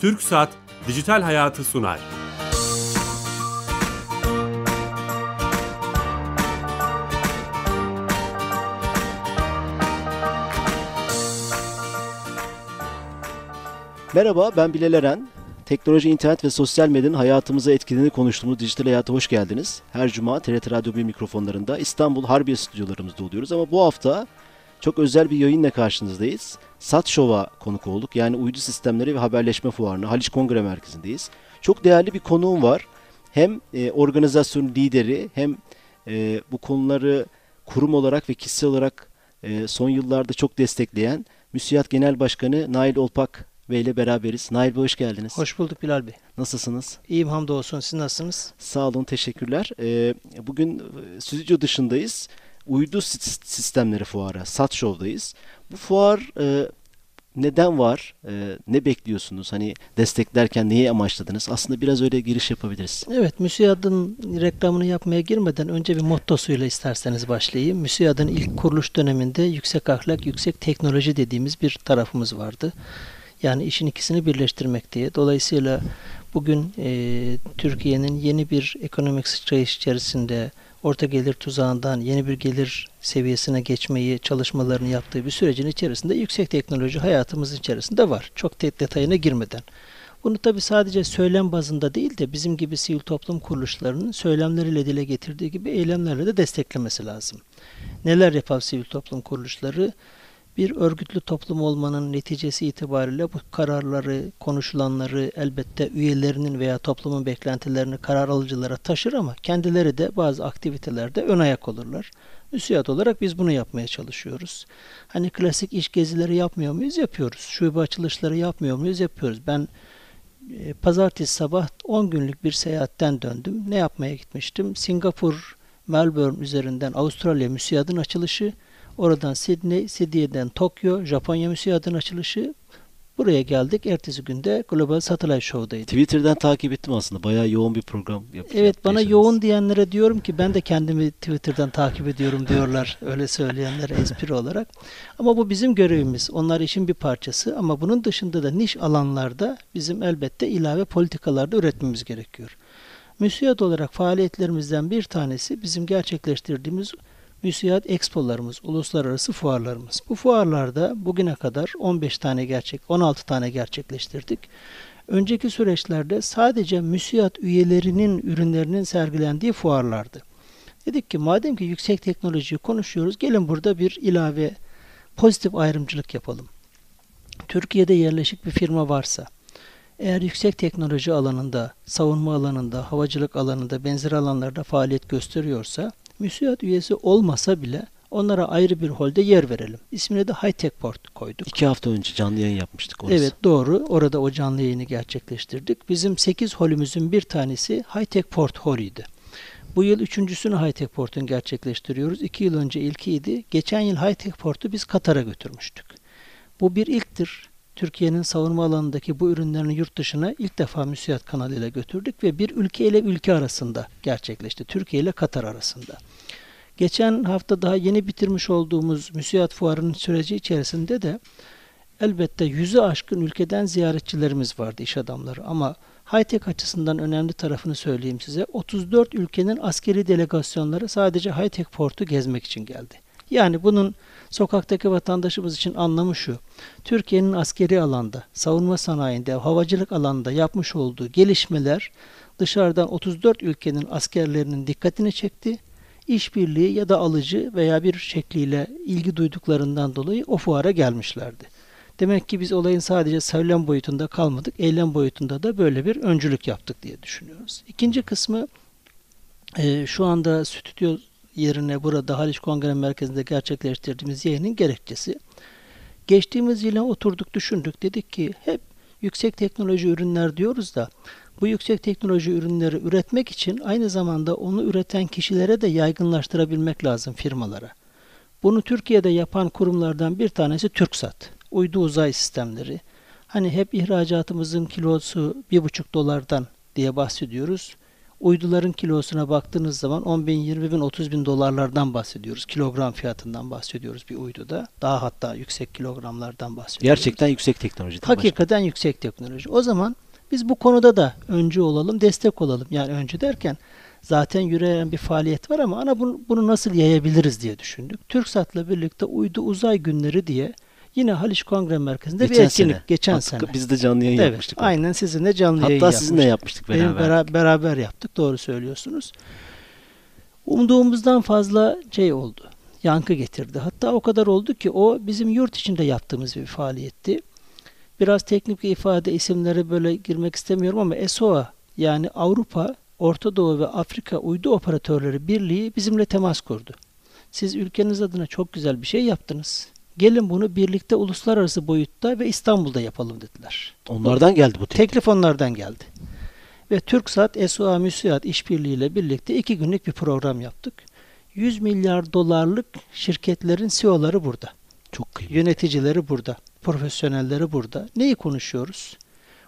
Türk Saat Dijital Hayatı sunar. Merhaba ben Bilal Eren. Teknoloji, internet ve sosyal medyanın hayatımıza etkilediğini konuştuğumuz Dijital Hayat'a hoş geldiniz. Her cuma TRT Radyo 1 mikrofonlarında İstanbul Harbiye stüdyolarımızda oluyoruz ama bu hafta çok özel bir yayınla karşınızdayız. Sat Show'a konuk olduk. Yani uydu sistemleri ve haberleşme fuarına Haliç Kongre Merkezi'ndeyiz. Çok değerli bir konuğum var. Hem e, organizasyon lideri hem e, bu konuları kurum olarak ve kişisel olarak e, son yıllarda çok destekleyen Müsiyat Genel Başkanı Nail Olpak Bey ile beraberiz. Nail Bey hoş geldiniz. Hoş bulduk Bilal Bey. Nasılsınız? İyiyim hamdolsun. Siz nasılsınız? Sağ olun, teşekkürler. Ee, bugün e, stüdyo dışındayız. Uydu sistemleri fuarı, SAT Show'dayız. Bu fuar e, neden var? E, ne bekliyorsunuz? Hani desteklerken neyi amaçladınız? Aslında biraz öyle giriş yapabiliriz. Evet, MÜSİAD'ın reklamını yapmaya girmeden önce bir mottosuyla isterseniz başlayayım. MÜSİAD'ın ilk kuruluş döneminde yüksek ahlak, yüksek teknoloji dediğimiz bir tarafımız vardı. Yani işin ikisini birleştirmek diye. Dolayısıyla bugün e, Türkiye'nin yeni bir ekonomik sıçrayış içerisinde orta gelir tuzağından yeni bir gelir seviyesine geçmeyi çalışmalarını yaptığı bir sürecin içerisinde yüksek teknoloji hayatımızın içerisinde var. Çok detayına girmeden. Bunu tabi sadece söylem bazında değil de bizim gibi sivil toplum kuruluşlarının söylemleriyle dile getirdiği gibi eylemlerle de desteklemesi lazım. Neler yapar sivil toplum kuruluşları? Bir örgütlü toplum olmanın neticesi itibariyle bu kararları, konuşulanları elbette üyelerinin veya toplumun beklentilerini karar alıcılara taşır ama kendileri de bazı aktivitelerde ön ayak olurlar. Müsiyat olarak biz bunu yapmaya çalışıyoruz. Hani klasik iş gezileri yapmıyor muyuz? Yapıyoruz. Şube açılışları yapmıyor muyuz? Yapıyoruz. Ben e, pazartesi sabah 10 günlük bir seyahatten döndüm. Ne yapmaya gitmiştim? Singapur, Melbourne üzerinden Avustralya müsiyadın açılışı, Oradan Sydney, Sydney'den Tokyo, Japonya müsiyatın açılışı. Buraya geldik. Ertesi günde Global Satellite Show'daydı. Twitter'dan takip ettim aslında. Bayağı yoğun bir program yapıyorsunuz. Evet bana yoğun diyenlere diyorum ki ben de kendimi Twitter'dan takip ediyorum diyorlar. öyle söyleyenler espri olarak. Ama bu bizim görevimiz. Onlar işin bir parçası ama bunun dışında da niş alanlarda bizim elbette ilave politikalarda üretmemiz gerekiyor. Müsiyat olarak faaliyetlerimizden bir tanesi bizim gerçekleştirdiğimiz müsiyat expolarımız, uluslararası fuarlarımız. Bu fuarlarda bugüne kadar 15 tane gerçek, 16 tane gerçekleştirdik. Önceki süreçlerde sadece müsiyat üyelerinin ürünlerinin sergilendiği fuarlardı. Dedik ki madem ki yüksek teknolojiyi konuşuyoruz, gelin burada bir ilave pozitif ayrımcılık yapalım. Türkiye'de yerleşik bir firma varsa, eğer yüksek teknoloji alanında, savunma alanında, havacılık alanında, benzer alanlarda faaliyet gösteriyorsa, müsiyat üyesi olmasa bile onlara ayrı bir holde yer verelim. İsmine de High Tech Port koyduk. İki hafta önce canlı yayın yapmıştık orası. Evet doğru. Orada o canlı yayını gerçekleştirdik. Bizim 8 holümüzün bir tanesi High Tech Port holüydü. Bu yıl üçüncüsünü High Tech Port'un gerçekleştiriyoruz. İki yıl önce ilkiydi. Geçen yıl High Tech Port'u biz Katar'a götürmüştük. Bu bir ilktir. Türkiye'nin savunma alanındaki bu ürünlerini yurt dışına ilk defa müsiyat kanalıyla götürdük ve bir ülke ile ülke arasında gerçekleşti. Türkiye ile Katar arasında. Geçen hafta daha yeni bitirmiş olduğumuz müsiyat fuarının süreci içerisinde de elbette yüzü aşkın ülkeden ziyaretçilerimiz vardı iş adamları ama high-tech açısından önemli tarafını söyleyeyim size. 34 ülkenin askeri delegasyonları sadece high-tech portu gezmek için geldi. Yani bunun sokaktaki vatandaşımız için anlamı şu. Türkiye'nin askeri alanda, savunma sanayinde, havacılık alanında yapmış olduğu gelişmeler dışarıdan 34 ülkenin askerlerinin dikkatini çekti. İşbirliği ya da alıcı veya bir şekliyle ilgi duyduklarından dolayı o fuara gelmişlerdi. Demek ki biz olayın sadece söylem boyutunda kalmadık, eylem boyutunda da böyle bir öncülük yaptık diye düşünüyoruz. İkinci kısmı e, şu anda stüdyo yerine burada Haliç Kongre Merkezi'nde gerçekleştirdiğimiz yayının gerekçesi. Geçtiğimiz yıla oturduk düşündük. Dedik ki hep yüksek teknoloji ürünler diyoruz da bu yüksek teknoloji ürünleri üretmek için aynı zamanda onu üreten kişilere de yaygınlaştırabilmek lazım firmalara. Bunu Türkiye'de yapan kurumlardan bir tanesi TürkSat. Uydu uzay sistemleri. Hani hep ihracatımızın kilosu bir buçuk dolardan diye bahsediyoruz. Uyduların kilosuna baktığınız zaman 10 bin, 20 bin, 30 bin dolarlardan bahsediyoruz. Kilogram fiyatından bahsediyoruz bir uyduda. Daha hatta yüksek kilogramlardan bahsediyoruz. Gerçekten yüksek teknoloji. Hakikaten yüksek teknoloji. O zaman biz bu konuda da öncü olalım, destek olalım. Yani öncü derken zaten yürüyen bir faaliyet var ama ana bunu, bunu nasıl yayabiliriz diye düşündük. TürkSat'la birlikte uydu uzay günleri diye yine Haliç Kongre Merkezi'nde Geçen bir etkinlik sene. geçen Hatta sene. Biz de canlı yayın Evet, yapmıştık. aynen sizinle canlı yayın Hatta sizinle yapmıştık. yapmıştık beraber. bera- beraber yaptık. Doğru söylüyorsunuz. Umduğumuzdan fazla şey oldu. Yankı getirdi. Hatta o kadar oldu ki o bizim yurt içinde yaptığımız bir faaliyetti. Biraz teknik bir ifade isimlere böyle girmek istemiyorum ama ESOA yani Avrupa, Orta Doğu ve Afrika Uydu Operatörleri Birliği bizimle temas kurdu. Siz ülkeniz adına çok güzel bir şey yaptınız. Gelin bunu birlikte uluslararası boyutta ve İstanbul'da yapalım dediler. Onlardan geldi bu teklif. Teklif onlardan geldi. Ve TürkSat, SOA Müsiat işbirliğiyle birlikte iki günlük bir program yaptık. 100 milyar dolarlık şirketlerin CEO'ları burada. Çok kıymetli. Yöneticileri burada. Profesyonelleri burada. Neyi konuşuyoruz?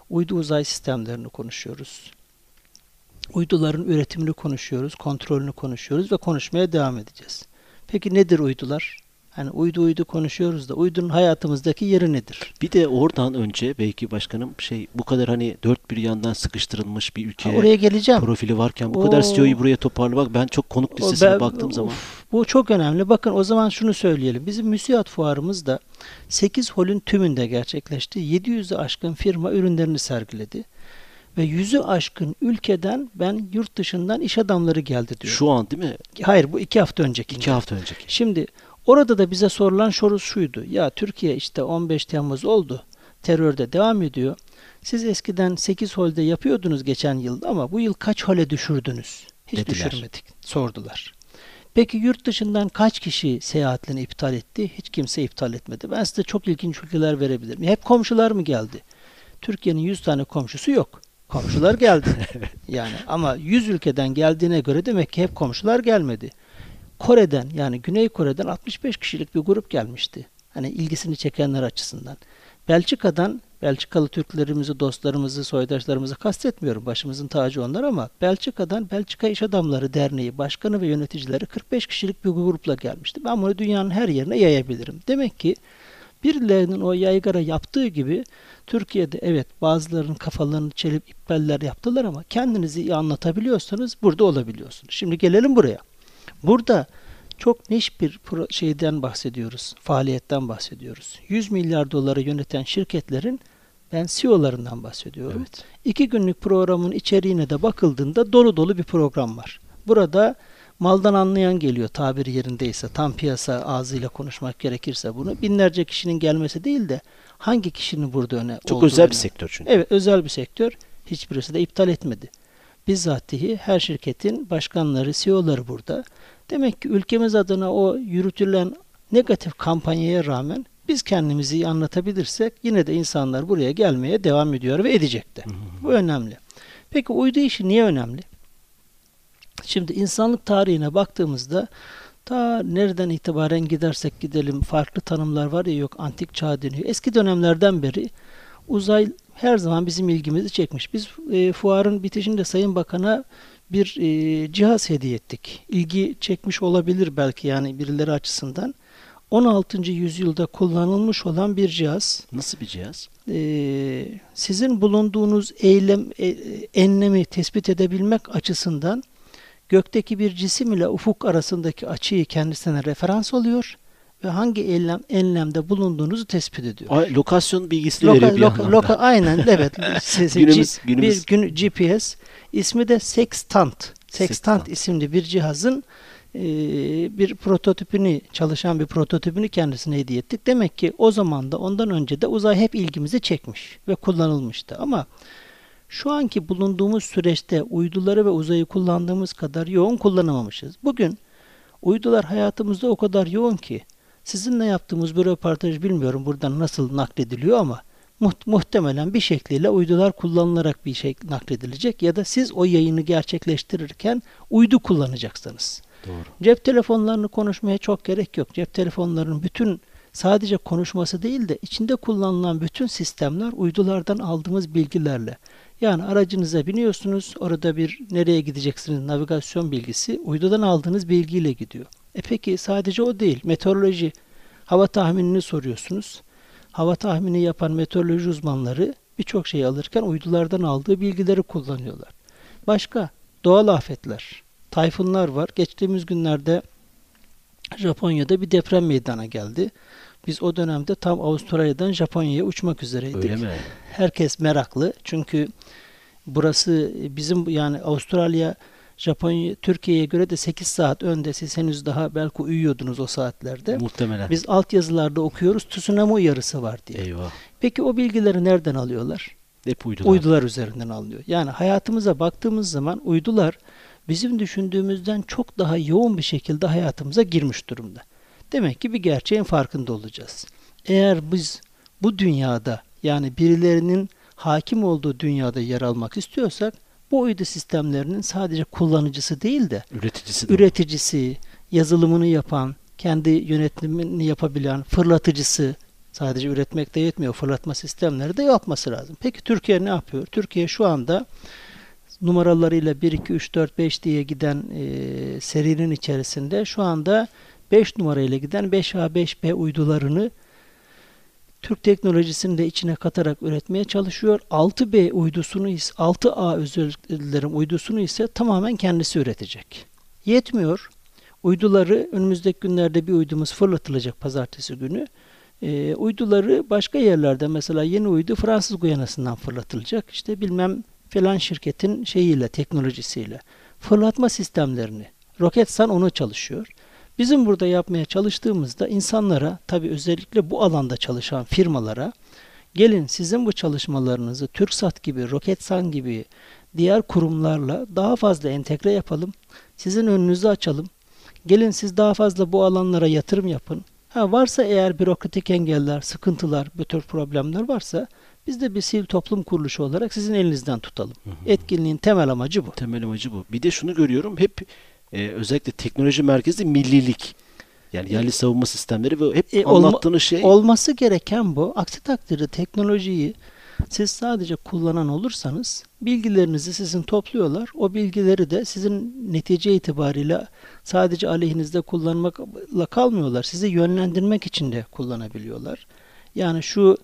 Uydu uzay sistemlerini konuşuyoruz. Uyduların üretimini konuşuyoruz, kontrolünü konuşuyoruz ve konuşmaya devam edeceğiz. Peki nedir uydular? Hani uydu uydu konuşuyoruz da uydunun hayatımızdaki yeri nedir? Bir de oradan önce belki başkanım şey bu kadar hani dört bir yandan sıkıştırılmış bir Ha, ülke oraya geleceğim. profili varken bu kadar O- CEO'yu buraya toparlamak ben çok konuk listesine ben- baktığım zaman Uf, bu çok önemli. Bakın o zaman şunu söyleyelim. Bizim müsiat fuarımızda 8 holün tümünde gerçekleşti. 700'ü aşkın firma ürünlerini sergiledi. Ve yüzü aşkın ülkeden ben yurt dışından iş adamları geldi diyor. şu an değil mi? Hayır bu iki hafta önceki. İki hafta önceki. Şimdi orada da bize sorulan soru şuydu. Ya Türkiye işte 15 Temmuz oldu. Terörde devam ediyor. Siz eskiden 8 holde yapıyordunuz geçen yıl ama bu yıl kaç hole düşürdünüz? Hiç Dediler. düşürmedik. Sordular. Peki yurt dışından kaç kişi seyahatlerini iptal etti? Hiç kimse iptal etmedi. Ben size çok ilginç ülkeler verebilirim. Hep komşular mı geldi? Türkiye'nin 100 tane komşusu yok. Komşular geldi. yani ama 100 ülkeden geldiğine göre demek ki hep komşular gelmedi. Kore'den yani Güney Kore'den 65 kişilik bir grup gelmişti. Hani ilgisini çekenler açısından. Belçika'dan Belçikalı Türklerimizi, dostlarımızı, soydaşlarımızı kastetmiyorum. Başımızın tacı onlar ama Belçika'dan Belçika İş Adamları Derneği Başkanı ve yöneticileri 45 kişilik bir grupla gelmişti. Ben bunu dünyanın her yerine yayabilirim. Demek ki birilerinin o yaygara yaptığı gibi Türkiye'de evet bazılarının kafalarını çelip iptaller yaptılar ama kendinizi iyi anlatabiliyorsanız burada olabiliyorsunuz. Şimdi gelelim buraya. Burada çok niş bir şeyden bahsediyoruz, faaliyetten bahsediyoruz. 100 milyar doları yöneten şirketlerin ben CEO'larından bahsediyorum. Evet. İki günlük programın içeriğine de bakıldığında dolu dolu bir program var. Burada maldan anlayan geliyor tabiri yerindeyse, tam piyasa ağzıyla konuşmak gerekirse bunu. Binlerce kişinin gelmesi değil de hangi kişinin burada öne Çok özel bir önemli. sektör çünkü. Evet özel bir sektör. Hiçbirisi de iptal etmedi. Bizzatihi her şirketin başkanları, CEO'ları burada. Demek ki ülkemiz adına o yürütülen negatif kampanyaya rağmen biz kendimizi iyi anlatabilirsek yine de insanlar buraya gelmeye devam ediyor ve edecek de. Bu önemli. Peki uydu işi niye önemli? Şimdi insanlık tarihine baktığımızda ta nereden itibaren gidersek gidelim farklı tanımlar var ya yok antik çağ deniyor. Eski dönemlerden beri uzay her zaman bizim ilgimizi çekmiş. Biz e, fuarın bitişinde Sayın Bakan'a bir e, cihaz hediye ettik. İlgi çekmiş olabilir belki yani birileri açısından. 16. yüzyılda kullanılmış olan bir cihaz. Nasıl bir cihaz? E, sizin bulunduğunuz eylem e, enlemi tespit edebilmek açısından gökteki bir cisim ile ufuk arasındaki açıyı kendisine referans alıyor ve hangi enlem, enlemde bulunduğunuzu tespit ediyor. Ay, lokasyon bilgisini Loka, veriyor bir loka, anlamda. loka- aynen evet. Günümüz- G- günümüz- Bir gün GPS. İsmi de Sextant. Sextant, Sextant. isimli bir cihazın e, bir prototipini, çalışan bir prototipini kendisine hediye ettik. Demek ki o zaman da ondan önce de uzay hep ilgimizi çekmiş ve kullanılmıştı. Ama şu anki bulunduğumuz süreçte uyduları ve uzayı kullandığımız kadar yoğun kullanamamışız. Bugün uydular hayatımızda o kadar yoğun ki sizinle yaptığımız bir röportaj bilmiyorum buradan nasıl naklediliyor ama muht- muhtemelen bir şekliyle uydular kullanılarak bir şey nakledilecek ya da siz o yayını gerçekleştirirken uydu kullanacaksınız. Doğru. Cep telefonlarını konuşmaya çok gerek yok. Cep telefonlarının bütün sadece konuşması değil de içinde kullanılan bütün sistemler uydulardan aldığımız bilgilerle Yani aracınıza biniyorsunuz, orada bir nereye gideceksiniz navigasyon bilgisi uydudan aldığınız bilgiyle gidiyor. E peki sadece o değil, meteoroloji, hava tahminini soruyorsunuz. Hava tahmini yapan meteoroloji uzmanları birçok şey alırken uydulardan aldığı bilgileri kullanıyorlar. Başka doğal afetler, tayfunlar var. Geçtiğimiz günlerde Japonya'da bir deprem meydana geldi. Biz o dönemde tam Avustralya'dan Japonya'ya uçmak üzereydik. Öyle mi? Herkes meraklı. Çünkü burası bizim yani Avustralya Japonya Türkiye'ye göre de 8 saat önde. Siz henüz daha belki uyuyordunuz o saatlerde. Muhtemelen. Biz altyazılarda okuyoruz tsunami uyarısı var diye. Eyvah. Peki o bilgileri nereden alıyorlar? Hep uydular. Uydular üzerinden alınıyor. Yani hayatımıza baktığımız zaman uydular bizim düşündüğümüzden çok daha yoğun bir şekilde hayatımıza girmiş durumda. Demek ki bir gerçeğin farkında olacağız. Eğer biz bu dünyada yani birilerinin hakim olduğu dünyada yer almak istiyorsak bu uydu sistemlerinin sadece kullanıcısı değil de Üreticisi de. üreticisi, yazılımını yapan, kendi yönetimini yapabilen, fırlatıcısı sadece üretmekte yetmiyor. Fırlatma sistemleri de yapması lazım. Peki Türkiye ne yapıyor? Türkiye şu anda numaralarıyla 1, 2, 3, 4, 5 diye giden e, serinin içerisinde şu anda 5 numarayla giden 5A, 5B uydularını Türk teknolojisini de içine katarak üretmeye çalışıyor. 6B uydusunu ise 6A özür dilerim uydusunu ise tamamen kendisi üretecek. Yetmiyor. Uyduları önümüzdeki günlerde bir uydumuz fırlatılacak pazartesi günü. E, uyduları başka yerlerde mesela yeni uydu Fransız Guyana'sından fırlatılacak. İşte bilmem falan şirketin şeyiyle, teknolojisiyle. Fırlatma sistemlerini. Roketsan onu çalışıyor. Bizim burada yapmaya çalıştığımızda insanlara, tabi özellikle bu alanda çalışan firmalara, gelin sizin bu çalışmalarınızı TürkSat gibi, Roketsan gibi diğer kurumlarla daha fazla entegre yapalım. Sizin önünüzü açalım. Gelin siz daha fazla bu alanlara yatırım yapın. Ha varsa eğer bürokratik engeller, sıkıntılar, bu tür problemler varsa biz de bir sivil toplum kuruluşu olarak sizin elinizden tutalım. Etkinliğin temel amacı bu. Temel amacı bu. Bir de şunu görüyorum hep e, özellikle teknoloji merkezli millilik. Yani yerli savunma sistemleri ve hep E, olma- anlattığınız şey Olması gereken bu. Aksi takdirde teknolojiyi siz sadece kullanan olursanız bilgilerinizi sizin topluyorlar. O bilgileri de sizin netice itibariyle sadece aleyhinizde kullanmakla kalmıyorlar. Sizi yönlendirmek için de kullanabiliyorlar. Yani şu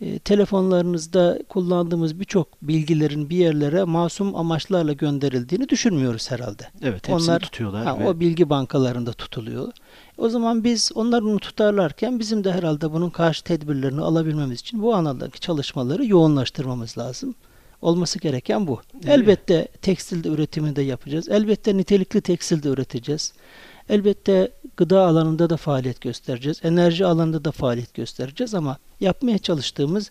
e, telefonlarınızda kullandığımız birçok bilgilerin bir yerlere masum amaçlarla gönderildiğini düşünmüyoruz herhalde. evet onlar- tutuyorlar. Ha, ve o bilgi bankalarında tutuluyor. O zaman biz onlar bunu tutarlarken bizim de herhalde bunun karşı tedbirlerini alabilmemiz için bu alandaki çalışmaları yoğunlaştırmamız lazım. Olması gereken bu. Evet. Elbette tekstilde üretimi de yapacağız. Elbette nitelikli tekstil de üreteceğiz. Elbette gıda alanında da faaliyet göstereceğiz. Enerji alanında da faaliyet göstereceğiz ama yapmaya çalıştığımız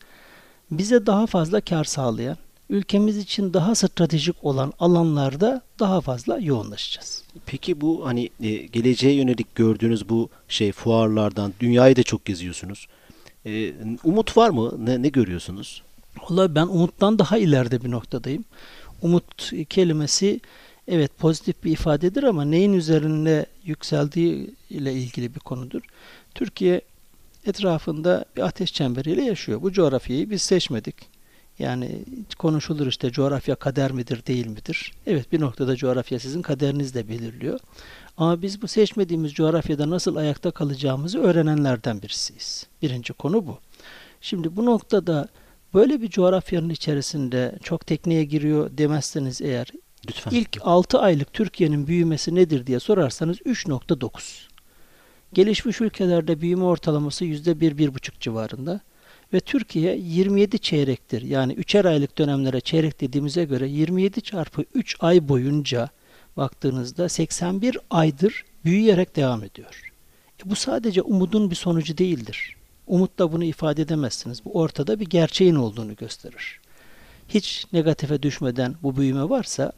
bize daha fazla kar sağlayan, ülkemiz için daha stratejik olan alanlarda daha fazla yoğunlaşacağız. Peki bu hani e, geleceğe yönelik gördüğünüz bu şey fuarlardan dünyayı da çok geziyorsunuz. E, umut var mı? Ne, ne görüyorsunuz? Vallahi ben umuttan daha ileride bir noktadayım. Umut kelimesi evet pozitif bir ifadedir ama neyin üzerine yükseldiği ile ilgili bir konudur. Türkiye etrafında bir ateş çemberiyle yaşıyor. Bu coğrafyayı biz seçmedik. Yani konuşulur işte coğrafya kader midir değil midir? Evet bir noktada coğrafya sizin kaderiniz de belirliyor. Ama biz bu seçmediğimiz coğrafyada nasıl ayakta kalacağımızı öğrenenlerden birisiyiz. Birinci konu bu. Şimdi bu noktada böyle bir coğrafyanın içerisinde çok tekneye giriyor demezseniz eğer Lütfen. ilk 6 aylık Türkiye'nin büyümesi nedir diye sorarsanız 3.9. Gelişmiş ülkelerde büyüme ortalaması %1-1,5 civarında ve Türkiye 27 çeyrektir. Yani 3'er aylık dönemlere çeyrek dediğimize göre 27 çarpı 3 ay boyunca baktığınızda 81 aydır büyüyerek devam ediyor. E bu sadece umudun bir sonucu değildir. Umutla bunu ifade edemezsiniz. Bu ortada bir gerçeğin olduğunu gösterir. Hiç negatife düşmeden bu büyüme varsa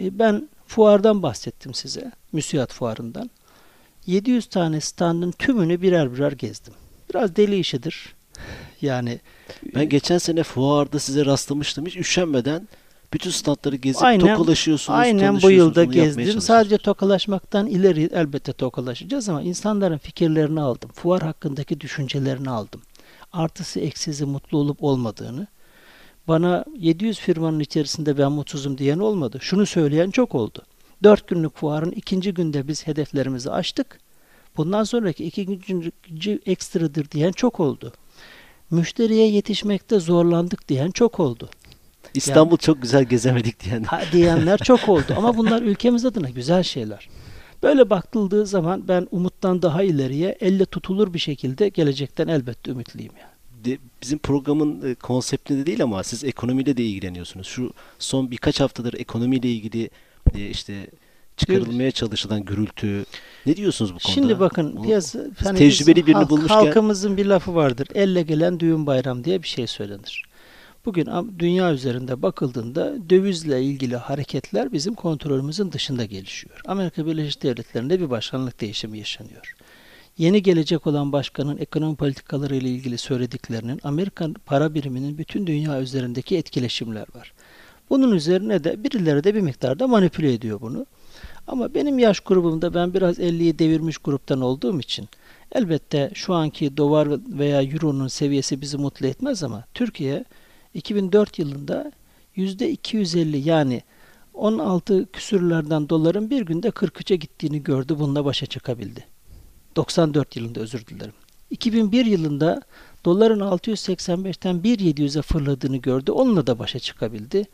e, ben fuardan bahsettim size. Müsiyat fuarından. 700 tane standın tümünü birer birer gezdim. Biraz deli işidir. Yani Ben geçen sene fuarda size rastlamıştım. Hiç üşenmeden bütün standları gezip Aynen- tokalaşıyorsunuz, Aynen bu yılda gezdim. Sadece tokalaşmaktan ileri elbette tokalaşacağız ama insanların fikirlerini aldım. Fuar hakkındaki düşüncelerini aldım. Artısı eksisi mutlu olup olmadığını. Bana 700 firmanın içerisinde ben mutsuzum diyen olmadı. Şunu söyleyen çok oldu. 4 günlük fuarın ikinci günde biz hedeflerimizi aştık. Bundan sonraki ikinci ekstradır diyen çok oldu. Müşteriye yetişmekte zorlandık diyen çok oldu. İstanbul çok güzel gezemedik diyen. Ha, diyenler çok oldu ama bunlar ülkemiz adına güzel şeyler. Böyle bakıldığı zaman ben umuttan daha ileriye elle tutulur bir şekilde gelecekten elbette ümitliyim yani. De- bizim programın e, konseptinde değil ama siz ekonomiyle de ilgileniyorsunuz. Şu son birkaç haftadır ekonomiyle ilgili e, işte çıkarılmaya çalışılan gürültü. Ne diyorsunuz bu konuda? Şimdi bakın Bu- piyasa hani tecrübeli birini halk- bulmuşken- halkımızın bir lafı vardır. Elle gelen düğün bayram diye bir şey söylenir. Bugün dünya üzerinde bakıldığında dövizle ilgili hareketler bizim kontrolümüzün dışında gelişiyor. Amerika Birleşik Devletleri'nde bir başkanlık değişimi yaşanıyor. Yeni gelecek olan başkanın ekonomi politikaları ile ilgili söylediklerinin Amerikan para biriminin bütün dünya üzerindeki etkileşimler var. Bunun üzerine de birileri de bir miktarda manipüle ediyor bunu. Ama benim yaş grubumda ben biraz 50'yi devirmiş gruptan olduğum için elbette şu anki dolar veya euronun seviyesi bizi mutlu etmez ama Türkiye 2004 yılında %250 yani 16 küsürlerden doların bir günde 43'e gittiğini gördü. Bununla başa çıkabildi. 94 yılında özür dilerim. 2001 yılında doların 685'ten 1.700'e fırladığını gördü. Onunla da başa çıkabildi.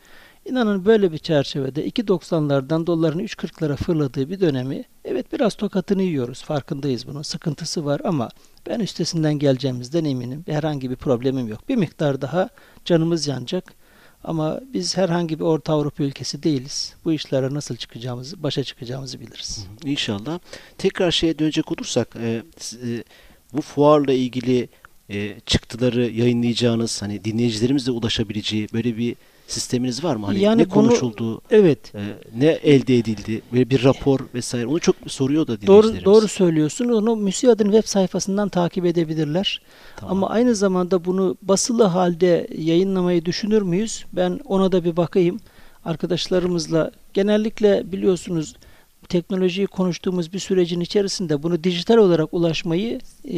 İnanın böyle bir çerçevede 2.90'lardan doların 3.40'lara fırladığı bir dönemi evet biraz tokatını yiyoruz. Farkındayız bunun. Sıkıntısı var ama ben üstesinden geleceğimizden eminim. Herhangi bir problemim yok. Bir miktar daha canımız yanacak. Ama biz herhangi bir Orta Avrupa ülkesi değiliz. Bu işlere nasıl çıkacağımızı, başa çıkacağımızı biliriz. İnşallah. Tekrar şeye dönecek olursak e, e, bu fuarla ilgili e, çıktıları yayınlayacağınız hani dinleyicilerimizle ulaşabileceği böyle bir sisteminiz var mı? Hani Yani ne bunu- konuşuldu, Evet. e, ne elde edildi, böyle bir rapor vesaire. Onu çok soruyor da Doğru dinleyicilerimiz. doğru söylüyorsun. Onu MÜSİAD'ın web sayfasından takip edebilirler. Tamam. Ama aynı zamanda bunu basılı halde yayınlamayı düşünür müyüz? Ben ona da bir bakayım. Arkadaşlarımızla genellikle biliyorsunuz teknolojiyi konuştuğumuz bir sürecin içerisinde bunu dijital olarak ulaşmayı e,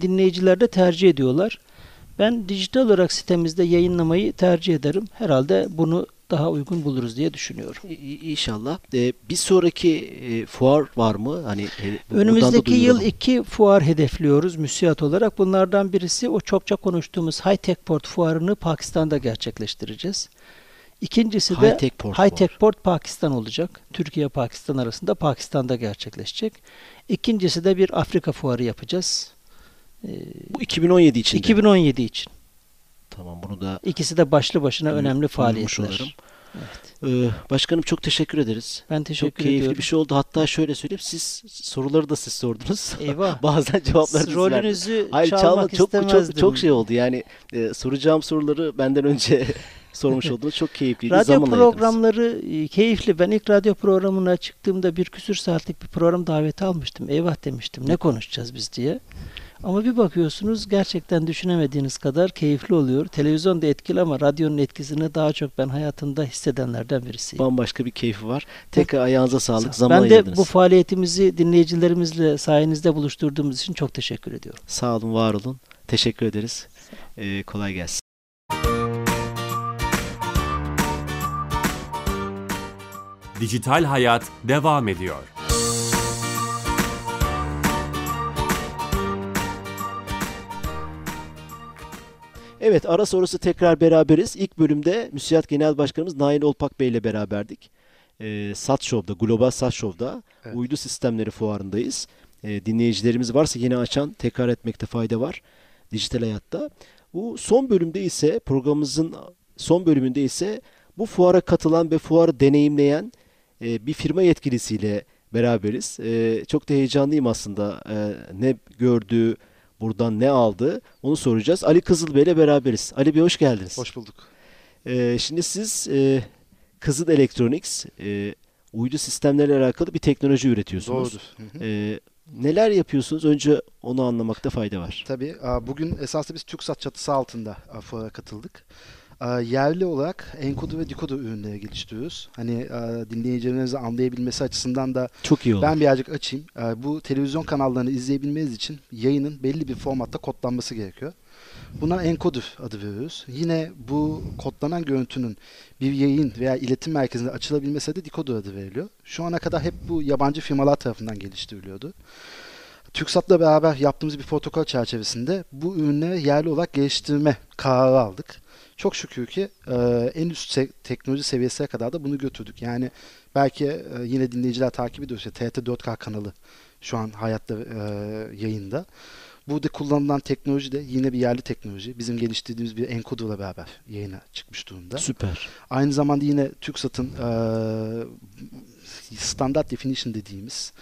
dinleyiciler de tercih ediyorlar. Ben dijital olarak sitemizde yayınlamayı tercih ederim. Herhalde bunu daha uygun buluruz diye düşünüyorum. İnşallah. E, bir sonraki e, fuar var mı? Hani e, Önümüzdeki yıl iki fuar hedefliyoruz müsiyat olarak. Bunlardan birisi o çokça konuştuğumuz High Tech Port fuarını Pakistan'da gerçekleştireceğiz. İkincisi de High Tech Port High. Tech Port Pakistan olacak. Türkiye Pakistan arasında Pakistan'da gerçekleşecek. İkincisi de bir Afrika fuarı yapacağız. Ee, Bu 2017 için. 2017 için. Tamam bunu da İkisi de başlı başına önemli faaliyetler. Evet. Ee, başkanım çok teşekkür ederiz. Ben Çok teşekkür keyifli ediyorum. bir şey oldu. Hatta şöyle söyleyeyim siz soruları da siz sordunuz. Eyvah. Bazen cevapları siz verdiniz. Rolünüzü Hayır çalmak çalma çok çok çok şey oldu. Yani e, soracağım soruları benden önce sormuş oldunuz. Çok keyifliydi. Radyo Zaman ayırdınız. programları e, keyifli. Ben ilk radyo programına çıktığımda bir küsür saatlik bir program daveti almıştım. Eyvah demiştim. Ne konuşacağız biz diye. Ama bir bakıyorsunuz gerçekten düşünemediğiniz kadar keyifli oluyor. Televizyon da etkili ama radyonun etkisini daha çok ben hayatımda hissedenlerden birisiyim. Bambaşka bir keyfi var. Tekrar ayağınıza sağlık. Zaman ben de ayırdınız. bu faaliyetimizi dinleyicilerimizle sayenizde buluşturduğumuz için çok teşekkür ediyorum. Sağ olun, var olun. Teşekkür ederiz. Ee, kolay gelsin. Dijital Hayat devam ediyor. Evet ara sonrası tekrar beraberiz. İlk bölümde Müsiyat Genel Başkanımız Nail Olpak Bey ile beraberdik. Ee, Sat Show'da, Global Sat Show'da Evet. uydu sistemleri fuarındayız. Ee, dinleyicilerimiz varsa yeni açan tekrar etmekte fayda var. Dijital hayatta. Bu son bölümde ise programımızın son bölümünde ise bu fuara katılan ve fuarı deneyimleyen e, bir firma yetkilisiyle beraberiz. E, çok da heyecanlıyım aslında. E, ne gördü, buradan ne aldı onu soracağız. Ali Kızıl Bey ile beraberiz. Ali Bey hoş geldiniz. Hoş bulduk. E, şimdi siz e, Kızıl Electronics e, uydu sistemlerle alakalı bir teknoloji üretiyorsunuz. Doğrudur. Hı hı. E, neler yapıyorsunuz? Önce onu anlamakta fayda var. Tabii. Bugün esasında biz TürkSat çatısı altında katıldık. E, yerli olarak enkodu ve dekodu ürünleri geliştiriyoruz. Hani e, dinleyicilerimizin anlayabilmesi açısından da Çok iyi oldu. ben birazcık açayım. E, bu televizyon kanallarını izleyebilmeniz için yayının belli bir formatta kodlanması gerekiyor. Buna encoder adı veriyoruz. Yine bu kodlanan görüntünün bir yayın veya iletim merkezinde açılabilmesi de decoder adı veriliyor. Şu ana kadar hep bu yabancı firmalar tarafından geliştiriliyordu. TürkSat'la beraber yaptığımız bir protokol çerçevesinde bu ürünleri yerli olarak geliştirme kararı aldık. Çok şükür ki e, en üst se- teknoloji seviyesine kadar da bunu götürdük. Yani belki e, yine dinleyiciler takip ediyor. İşte TRT 4K kanalı şu an hayatta e, yayında. Burada kullanılan teknoloji de yine bir yerli teknoloji. Bizim geliştirdiğimiz bir encoder'la beraber yayına çıkmış durumda. Süper. Aynı zamanda yine TürkSat'ın e, standart definition dediğimiz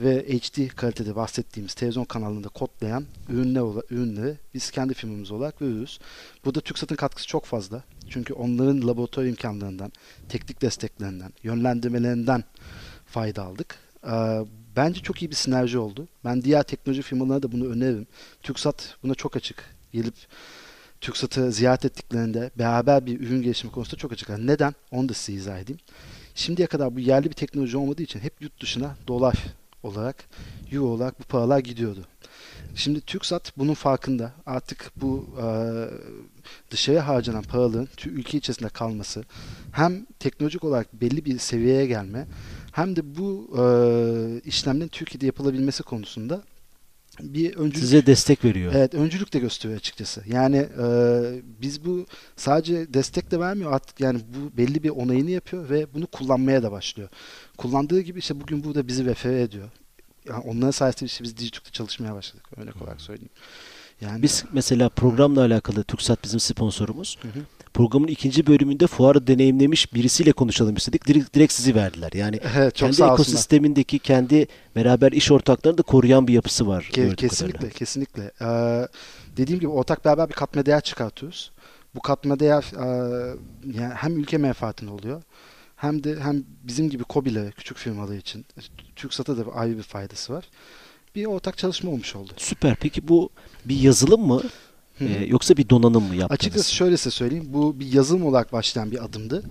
ve HD kalitede bahsettiğimiz televizyon kanalında kodlayan ürünler ürünleri biz kendi firmamız olarak veriyoruz. Burada TürkSat'ın katkısı çok fazla. Çünkü onların laboratuvar imkanlarından, teknik desteklerinden, yönlendirmelerinden fayda aldık. Ee, bence çok iyi bir sinerji oldu. Ben diğer teknoloji firmalarına da bunu öneririm. TürkSat buna çok açık. Gelip TürkSat'ı ziyaret ettiklerinde beraber bir ürün gelişimi konusunda çok açıklar. Neden? Onu da size izah edeyim. Şimdiye kadar bu yerli bir teknoloji olmadığı için hep yurt dışına dolar olarak, euro olarak bu paralar gidiyordu. Şimdi TürkSat bunun farkında. Artık bu e, dışarıya harcanan paraların ülke içerisinde kalması hem teknolojik olarak belli bir seviyeye gelme hem de bu işlemlerin Türkiye'de yapılabilmesi konusunda bir öncülük Size destek veriyor. Evet, öncülük de gösteriyor açıkçası. Yani e, biz bu sadece destek de vermiyor artık yani bu belli bir onayını yapıyor ve bunu kullanmaya da başlıyor. Kullandığı gibi işte bugün burada bizi refere ediyor. Yani onların sayesinde işte biz Dijitürk'te çalışmaya başladık. Örnek olarak söyleyeyim. Yani Biz mesela programla alakalı TürkSat bizim sponsorumuz. Hı hı. Programın ikinci bölümünde fuarı deneyimlemiş birisiyle konuşalım istedik. Direkt, direkt sizi verdiler. Yani evet, çok kendi sağ olsunlar. ekosistemindeki kendi beraber iş ortaklarını da koruyan bir yapısı var. Ke- kesinlikle, kadarıyla. kesinlikle. Ee, dediğim gibi ortak beraber bir katma değer çıkartıyoruz. Bu katma değer e, yani hem ülke menfaatine oluyor hem de hem bizim gibi KOBİ'lere, küçük firmalar için TürkSat'a da ayrı bir faydası var. Bir ortak çalışma olmuş oldu. Süper. Peki bu bir yazılım mı? Ee, yoksa bir donanım mı yaptınız? Açıkçası şöyle size söyleyeyim. Bu bir yazılım olarak başlayan bir adımdı.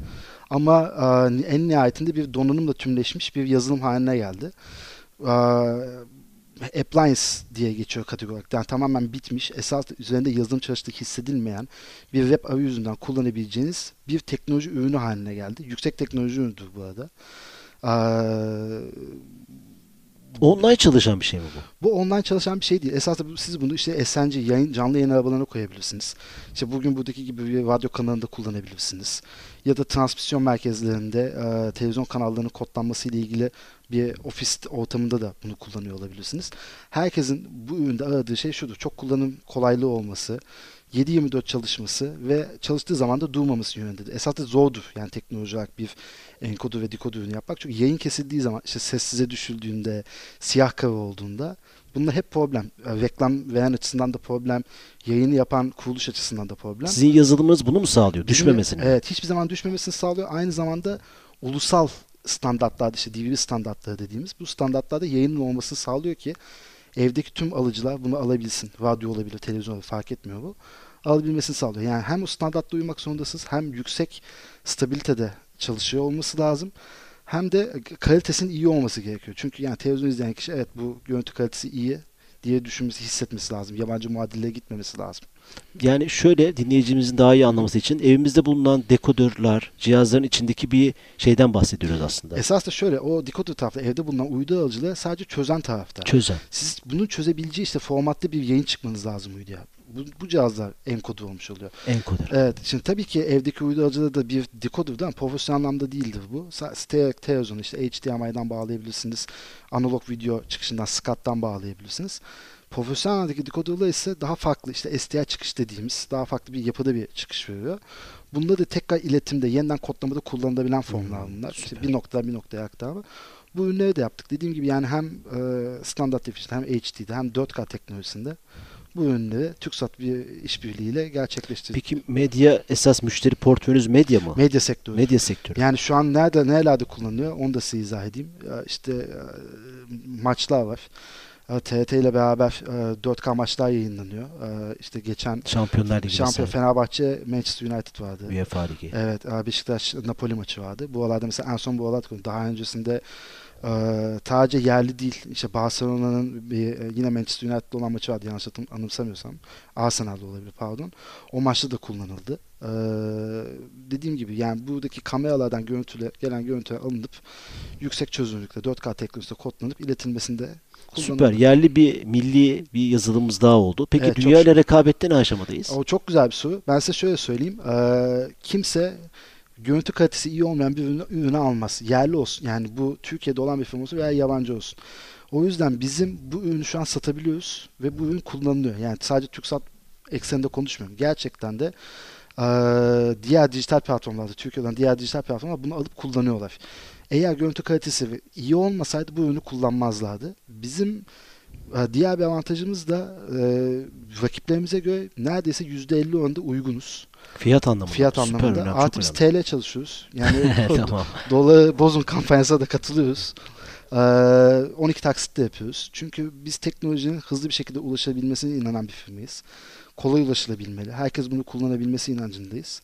Ama e, en nihayetinde bir donanımla tümleşmiş bir yazılım haline geldi. E, appliance diye geçiyor kategori olarak. Yani tamamen bitmiş, esas üzerinde yazılım çalıştığı hissedilmeyen bir web arayüzünden kullanabileceğiniz bir teknoloji ürünü haline geldi. Yüksek teknoloji ürünüdür bu arada. E, Online çalışan bir şey mi bu? bu online çalışan bir şey değil. Esasında siz bunu işte SNG yayın, canlı yayın arabalarına koyabilirsiniz. İşte bugün buradaki gibi bir radyo kanalında kullanabilirsiniz. Ya da transmisyon merkezlerinde televizyon kanallarının kodlanması ile ilgili bir ofis ortamında da bunu kullanıyor olabilirsiniz. Herkesin bu üründe aradığı şey şudur. Çok kullanım kolaylığı olması, 7-24 çalışması ve çalıştığı zaman da durmaması yönündedir. Esasında zordur yani teknoloji olarak bir enkodu ve dekodu ürünü yapmak. Çünkü yayın kesildiği zaman işte sessize düşüldüğünde, siyah kare olduğunda bunlar hep problem. Yani reklam veren açısından da problem, yayını yapan kuruluş açısından da problem. Sizin yazılımınız bunu mu sağlıyor? Düşmemesini. Evet, hiçbir zaman düşmemesini sağlıyor. Aynı zamanda ulusal standartlarda işte DVB standartları dediğimiz bu standartlarda yayının olmasını sağlıyor ki evdeki tüm alıcılar bunu alabilsin. Radyo olabilir, televizyon olabilir fark etmiyor bu. Alabilmesini sağlıyor. Yani hem o standartta uymak zorundasınız hem yüksek stabilitede çalışıyor olması lazım. Hem de kalitesinin iyi olması gerekiyor. Çünkü yani televizyon izleyen kişi evet bu görüntü kalitesi iyi diye düşünmesi, hissetmesi lazım. Yabancı muadillere gitmemesi lazım. Yani şöyle dinleyicimizin daha iyi anlaması için evimizde bulunan dekodörler, cihazların içindeki bir şeyden bahsediyoruz aslında. Esas da şöyle o dekoder tarafta evde bulunan uydu alıcıları sadece çözen tarafta. Çözen. Siz bunu çözebileceği işte formatta bir yayın çıkmanız lazım uyduya. Bu, bu cihazlar enkodu olmuş oluyor. Enkoder. Evet. Şimdi tabii ki evdeki uydu alıcıda da bir dekoder değil mi? Profesyonel anlamda değildir bu. Stereo televizyon işte HDMI'den bağlayabilirsiniz. Analog video çıkışından SCART'tan bağlayabilirsiniz. Profesyonel anlamdaki dekoderlar ise daha farklı işte SDI çıkış dediğimiz daha farklı bir yapıda bir çıkış veriyor. Bunda da tekrar iletimde yeniden kodlamada kullanılabilen formlar bunlar. İşte süper. bir noktadan bir noktaya aktarma. Bu ürünleri de yaptık. Dediğim gibi yani hem e, standart definition hem HD'de hem 4K teknolojisinde bu ürünleri TürkSat bir işbirliğiyle gerçekleştirdik. Peki medya esas müşteri portföyünüz medya mı? Medya sektörü. Medya sektörü. Yani şu an nerede nerelerde kullanılıyor onu da size izah edeyim. İşte e, maçlar var. E, TRT ile beraber e, 4K maçlar yayınlanıyor. E, işte geçen Şampiyonlar Ligi Şampiyon mesela. Fenerbahçe Manchester United vardı. UEFA Ligi. Evet, e, Beşiktaş Napoli maçı vardı. Bu aralarda mesela en son bu aralar daha öncesinde e, sadece yerli değil. İşte Barcelona'nın bir, e, yine Manchester United'da olan maçı vardı yanlış anımsamıyorsam. Arsenal'da olabilir pardon. O maçta da kullanıldı. E, dediğim gibi yani buradaki kameralardan görüntüler, gelen görüntüler alınıp yüksek çözünürlükte 4K teknolojisinde kodlanıp iletilmesinde. Süper. Yerli bir milli bir yazılımımız daha oldu. Peki Evet, dünya ile rekabette ne aşamadayız? O çok güzel bir soru. Ben size şöyle söyleyeyim. Ee, kimse görüntü kalitesi iyi olmayan bir ürünü, ürünü almaz. Yerli olsun. Yani bu Türkiye'de olan bir firma olsun veya yabancı olsun. O yüzden bizim bu ürünü şu an satabiliyoruz ve bu ürün kullanılıyor. Yani sadece TürkSat ekseninde konuşmuyorum. Gerçekten de diğer dijital platformlarda, Türkiye'den diğer dijital platformlar bunu alıp kullanıyorlar. Eğer görüntü kalitesi iyi olmasaydı bu ürünü kullanmazlardı. Bizim diğer bir avantajımız da rakiplerimize göre neredeyse %50 oranında uygunuz. Fiyat anlamında. Fiyat anlamında. önemli, Artı çok biz. TL çalışıyoruz. Yani tamam. doları bozun kampanyasına da katılıyoruz. Ee, 12 taksitle yapıyoruz. Çünkü biz teknolojinin hızlı bir şekilde ulaşabilmesine inanan bir firmayız. Kolay ulaşılabilmeli. Herkes bunu kullanabilmesi inancındayız.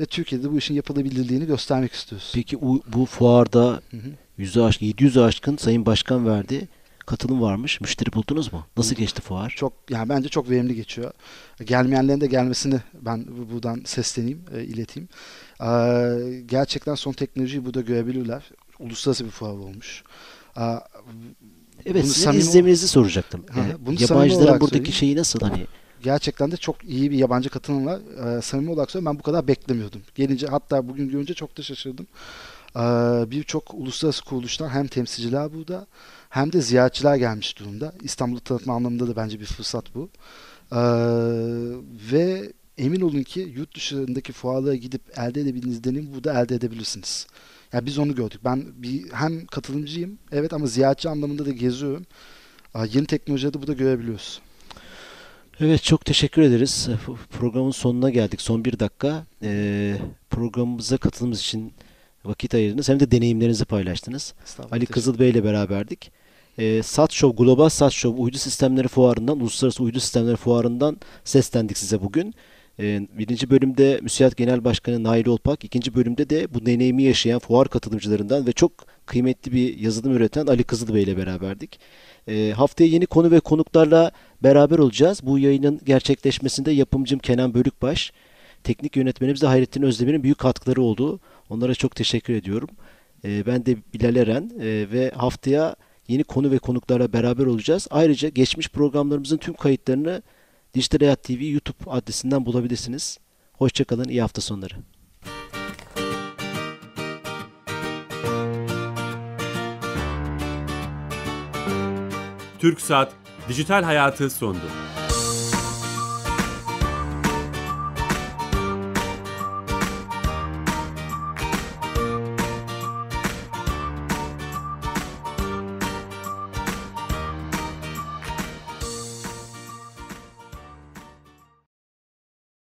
Ve Türkiye'de bu işin yapılabilirliğini göstermek istiyoruz. Peki bu fuarda Hı hı. yüzü aşk, 700 aşkın Sayın Başkan verdi. Katılım varmış. Müşteri buldunuz mu? Nasıl geçti fuar? Çok yani bence çok verimli geçiyor. Gelmeyenlerin de gelmesini ben bu- buradan sesleneyim, e, ileteyim. Ee, gerçekten son teknolojiyi burada görebilirler. Uluslararası bir fuar olmuş. Ee, Evet Bunu sizin izleminizi soracaktım. Hı hı, Ee, bunu yabancıların buradaki söyleyeyim. şeyi nasıl hani? gerçekten de çok iyi bir yabancı katılım var. Ee, samimi olarak söylüyorum ben bu kadar beklemiyordum. Gelince hatta bugün görünce çok da şaşırdım. Ee, Birçok uluslararası kuruluştan hem temsilciler burada hem de ziyaretçiler gelmiş durumda. İstanbul'u tanıtma anlamında da bence bir fırsat bu. Ee, ve emin olun ki yurt dışındaki fuarlara gidip elde edebildiğiniz deneyimi burada elde edebilirsiniz. Ya biz onu gördük. Ben bir hem katılımcıyım evet ama ziyaretçi anlamında da geziyorum. Aa, Yeni teknolojileri de burada görebiliyoruz. Evet çok teşekkür ederiz. Ee, Programın sonuna geldik. Son bir dakika. Ee, programımıza katılımınız için vakit ayırdınız. Hem de deneyimlerinizi paylaştınız. Ali teşekkür Kızılbey ile beraberdik. Ee, SATSHOW, Global SATSHOW Uydu Sistemleri Fuarı'ndan, Uluslararası Uydu Sistemleri Fuarı'ndan seslendik size bugün. Ee, birinci bölümde Müsiyat Genel Başkanı Nail Olpak, ikinci bölümde de bu deneyimi yaşayan fuar katılımcılarından ve çok kıymetli bir yazılım üreten Ali Kızılbey ile beraberdik. Ee, haftaya yeni konu ve konuklarla beraber olacağız. Bu yayının gerçekleşmesinde yapımcım Kenan Bölükbaş, teknik yönetmenimiz de Hayrettin Özdemir'in büyük katkıları oldu. Onlara çok teşekkür ediyorum. Ben de Bilal Eren ve haftaya yeni konu ve konuklarla beraber olacağız. Ayrıca geçmiş programlarımızın tüm kayıtlarını Dijital Hayat TV YouTube adresinden bulabilirsiniz. Hoşçakalın, iyi hafta sonları. TürkSat Dijital Hayatı sondu.